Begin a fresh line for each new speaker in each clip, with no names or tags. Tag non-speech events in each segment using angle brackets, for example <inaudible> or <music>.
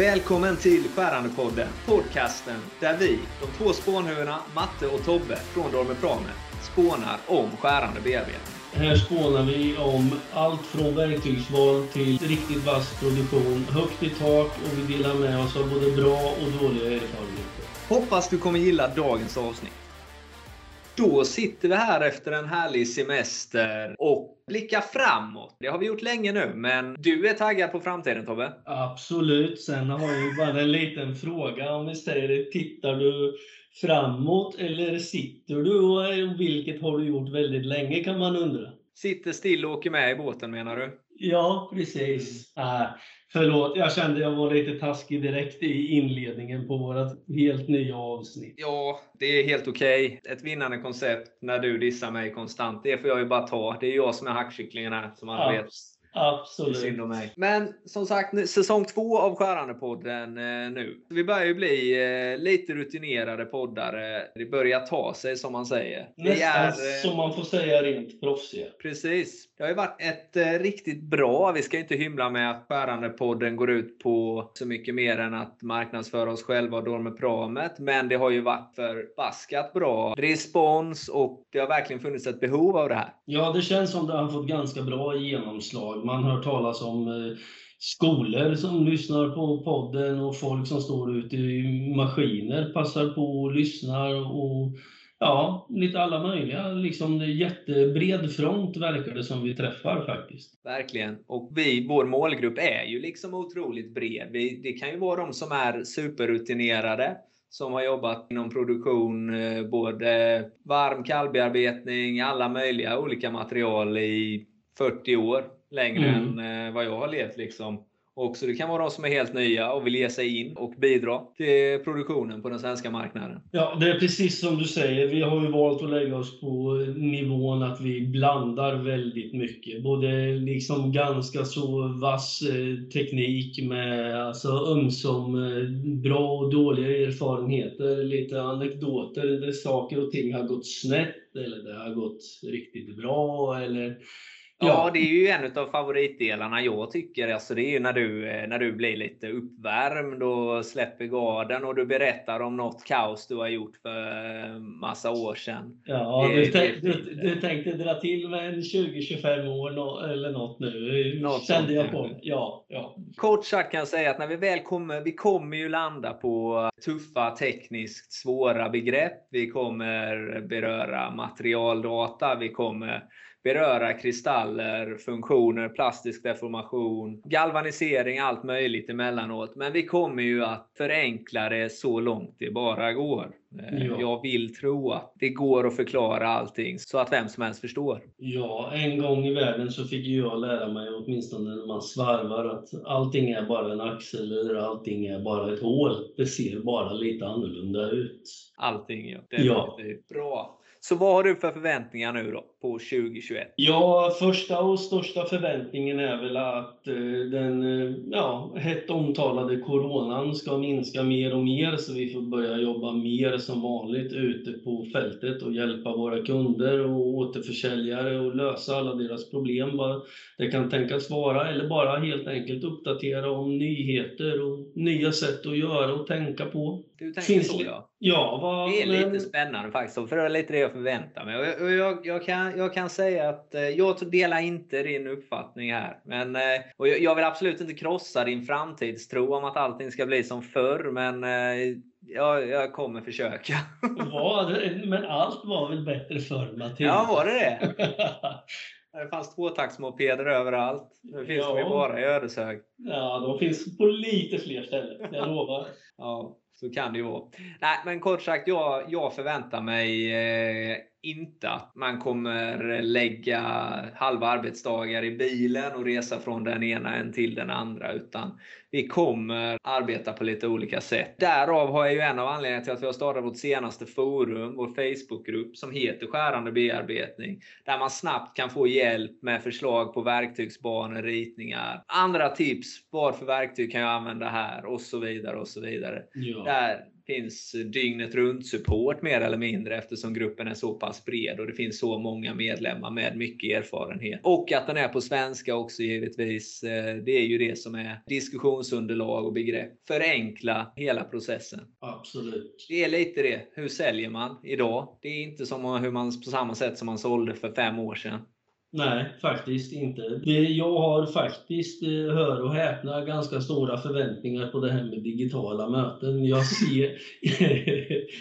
Välkommen till Skärandepodden, podcasten där vi, de två spånhuvudena Matte och Tobbe från Dormer Prame, spånar om skärande bearbetning.
Här spånar vi om allt från verktygsval till riktigt vass produktion, högt i tak och vi delar med oss av både bra och dåliga erfarenheter.
Hoppas du kommer gilla dagens avsnitt. Då sitter vi här efter en härlig semester och blickar framåt. Det har vi gjort länge nu, men du är taggad på framtiden Tobbe?
Absolut. Sen har jag bara en liten fråga. Om vi säger det, tittar du framåt eller sitter du? Och vilket har du gjort väldigt länge kan man undra.
Sitter still och åker med i båten menar du?
Ja, precis. Mm. Förlåt, jag kände jag var lite taskig direkt i inledningen på vårt helt nya avsnitt.
Ja, det är helt okej. Okay. Ett vinnande koncept när du dissar mig konstant, det får jag ju bara ta. Det är jag som är hackkycklingen här, som alla vet.
Absolut.
Synd om mig. Men som sagt, säsong två av Skärandepodden eh, nu. Vi börjar ju bli eh, lite rutinerade poddare. Det börjar ta sig som man säger.
Nästan är, eh, som man får säga rent proffsiga.
Precis. Det har ju varit ett eh, riktigt bra, vi ska inte hymla med att Skärandepodden går ut på så mycket mer än att marknadsföra oss själva och Dormepramet. Men det har ju varit förbaskat bra respons och det har verkligen funnits ett behov av det här.
Ja, det känns som det har fått ganska bra genomslag man hör talas om eh, skolor som lyssnar på podden och folk som står ute i maskiner passar på och lyssnar. Och Ja, lite alla möjliga. Liksom jättebred front verkar det som vi träffar faktiskt.
Verkligen. Och vi, vår målgrupp är ju liksom otroligt bred. Vi, det kan ju vara de som är superrutinerade som har jobbat inom produktion, eh, både varm kallbearbetning, alla möjliga olika material i 40 år längre mm. än eh, vad jag har levt. Liksom. Också det kan vara de som är helt nya och vill ge sig in och bidra till produktionen på den svenska marknaden.
Ja, det är precis som du säger. Vi har ju valt att lägga oss på nivån att vi blandar väldigt mycket. Både liksom ganska så vass eh, teknik med alltså ömsom eh, bra och dåliga erfarenheter, lite anekdoter där saker och ting har gått snett eller det har gått riktigt bra eller
Ja, det är ju en av favoritdelarna jag tycker. Alltså det är ju när du, eh, när du blir lite uppvärmd och släpper garden och du berättar om något kaos du har gjort för eh, massa år sedan.
Ja, det, du, tänk, du, du, tänkte dra till med en 20-25 år eller något nu, något kände jag på ja, ja.
Kort sagt kan jag säga att när vi väl kommer, vi kommer ju landa på tuffa tekniskt svåra begrepp. Vi kommer beröra materialdata, vi kommer beröra kristaller, funktioner, plastisk deformation, galvanisering, allt möjligt emellanåt. Men vi kommer ju att förenkla det så långt det bara går. Eh, ja. Jag vill tro att det går att förklara allting så att vem som helst förstår.
Ja, en gång i världen så fick jag lära mig, åtminstone när man svarvar, att allting är bara en axel eller allting är bara ett hål. Det ser bara lite annorlunda ut.
Allting, ja. Det ja. bra. Så vad har du för förväntningar nu då på 2021?
Ja, första och största förväntningen är väl att eh, den eh, ja, hett omtalade coronan ska minska mer och mer så vi får börja jobba mer som vanligt ute på fältet och hjälpa våra kunder och återförsäljare och lösa alla deras problem vad det kan tänkas vara eller bara helt enkelt uppdatera om nyheter och nya sätt att göra och tänka på.
Du tänker Finns så ja.
Ja, vad,
det är lite men... spännande faktiskt. För det är lite det jag förväntar mig. Och jag, jag, jag, kan, jag kan säga att eh, jag delar inte din uppfattning här. Men, eh, och jag, vill absolut inte krossa din framtidstro om att allting ska bli som förr. Men eh, jag, jag kommer försöka. <laughs>
Var men allt var väl bättre förr Mattias?
Ja, var det det? <laughs> Det fanns tvåtaktsmopeder överallt. Nu finns ja. de bara i Ödeshög.
Ja, de finns på lite fler ställen. Jag lovar.
ja. Så kan det ju vara. Nej, men kort sagt, jag, jag förväntar mig eh, inte att man kommer lägga halva arbetsdagar i bilen och resa från den ena en till den andra. Utan vi kommer arbeta på lite olika sätt. Därav har jag ju en av anledningarna till att vi har startat vårt senaste forum, vår Facebookgrupp som heter Skärande bearbetning. Där man snabbt kan få hjälp med förslag på verktygsbanor, ritningar, andra tips. Vad för verktyg kan jag använda här? Och så vidare och så vidare. Ja. Där finns dygnet runt support mer eller mindre eftersom gruppen är så pass bred och det finns så många medlemmar med mycket erfarenhet. Och att den är på svenska också givetvis. Eh, det är ju det som är diskussionsunderlag och begrepp. Förenkla hela processen.
Absolut.
Det är lite det. Hur säljer man idag? Det är inte som hur man på samma sätt som man sålde för fem år sedan.
Nej, faktiskt inte. Det, jag har faktiskt, eh, hör och häpna, ganska stora förväntningar på det här med digitala möten. Jag ser...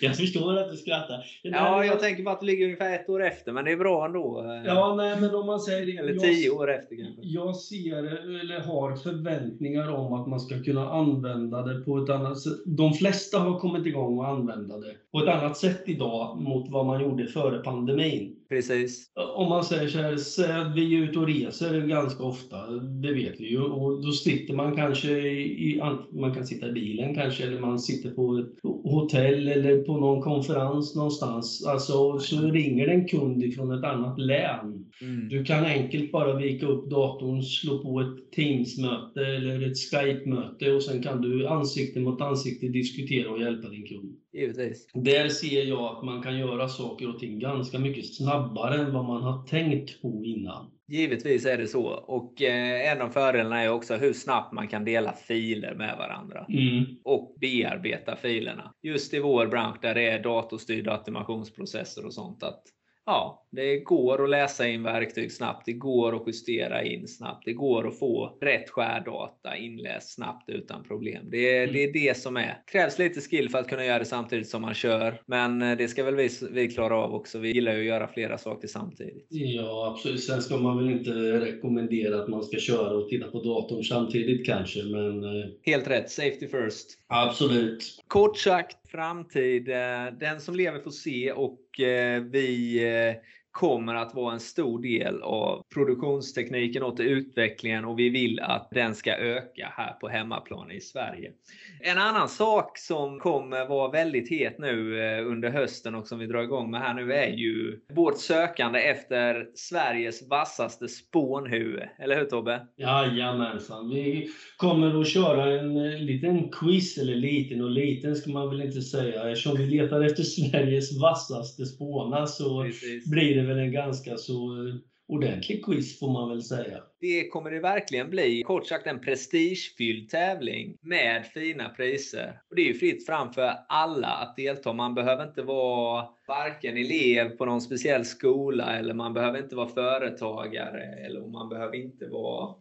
<laughs> jag förstår att du skrattar.
Ja, jag tänker bara att du ligger ungefär ett år efter, men det är bra ändå.
Ja, nej, men om man säger.
Eller tio år efter kanske.
Jag ser, eller har förväntningar om att man ska kunna använda det på ett annat sätt. De flesta har kommit igång och använda det på ett annat sätt idag mot vad man gjorde före pandemin.
Precis.
Om man säger så här, säg att vi är ute och reser ganska ofta, det vet vi ju. Och då sitter man kanske i, man kan sitta i bilen kanske, eller man sitter på ett hotell eller på någon konferens någonstans. Alltså, så ringer en kund från ett annat län. Mm. Du kan enkelt bara vika upp datorn, slå på ett Teams-möte eller ett Skype-möte och sen kan du ansikte mot ansikte diskutera och hjälpa din kund.
Givetvis.
Där ser jag att man kan göra saker och ting ganska mycket snabbare än vad man har tänkt på innan.
Givetvis är det så. Och eh, en av fördelarna är också hur snabbt man kan dela filer med varandra.
Mm.
Och bearbeta filerna. Just i vår bransch där det är datorstyrda automationsprocesser och sånt. att ja, det går att läsa in verktyg snabbt. Det går att justera in snabbt. Det går att få rätt skärdata inläst snabbt utan problem. Det är, mm. det är det som är. krävs lite skill för att kunna göra det samtidigt som man kör. Men eh, det ska väl vi, vi klara av också. Vi gillar ju att göra flera saker samtidigt.
Ja, absolut. Sen ska man väl inte rekommendera att man ska köra och titta på datorn samtidigt kanske, men... Eh,
Helt rätt. Safety first.
Absolut.
Kort sagt, framtid. Eh, den som lever får se och eh, vi eh, kommer att vara en stor del av produktionstekniken och utvecklingen och vi vill att den ska öka här på hemmaplan i Sverige. En annan sak som kommer vara väldigt het nu eh, under hösten och som vi drar igång med här nu är ju vårt sökande efter Sveriges vassaste spånhuvud. Eller hur Tobbe?
Jajamensan. Vi kommer att köra en eh, liten quiz, eller liten och liten ska man väl inte säga. Eftersom vi letar efter Sveriges vassaste spåna så Precis. blir det väl en ganska så eh, ordentlig quiz får man väl säga.
Det kommer det verkligen bli. Kort sagt en prestigefylld tävling med fina priser. Och det är ju fritt fram för alla att delta. Man behöver inte vara varken elev på någon speciell skola eller man behöver inte vara företagare eller man behöver inte vara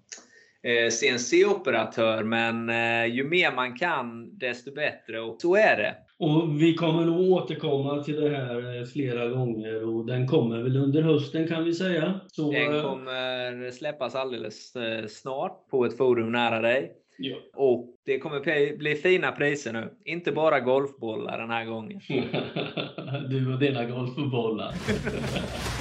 eh, CNC-operatör. Men eh, ju mer man kan desto bättre och så är det.
Och vi kommer nog återkomma till det här eh, flera gånger och den kommer väl under hösten kan vi säga.
Så, den eh, kommer släppas alldeles eh, snart på ett forum nära dig.
Ja.
Och det kommer bli fina priser nu. Inte bara golfbollar den här gången. <laughs>
du och dina golfbollar. <laughs>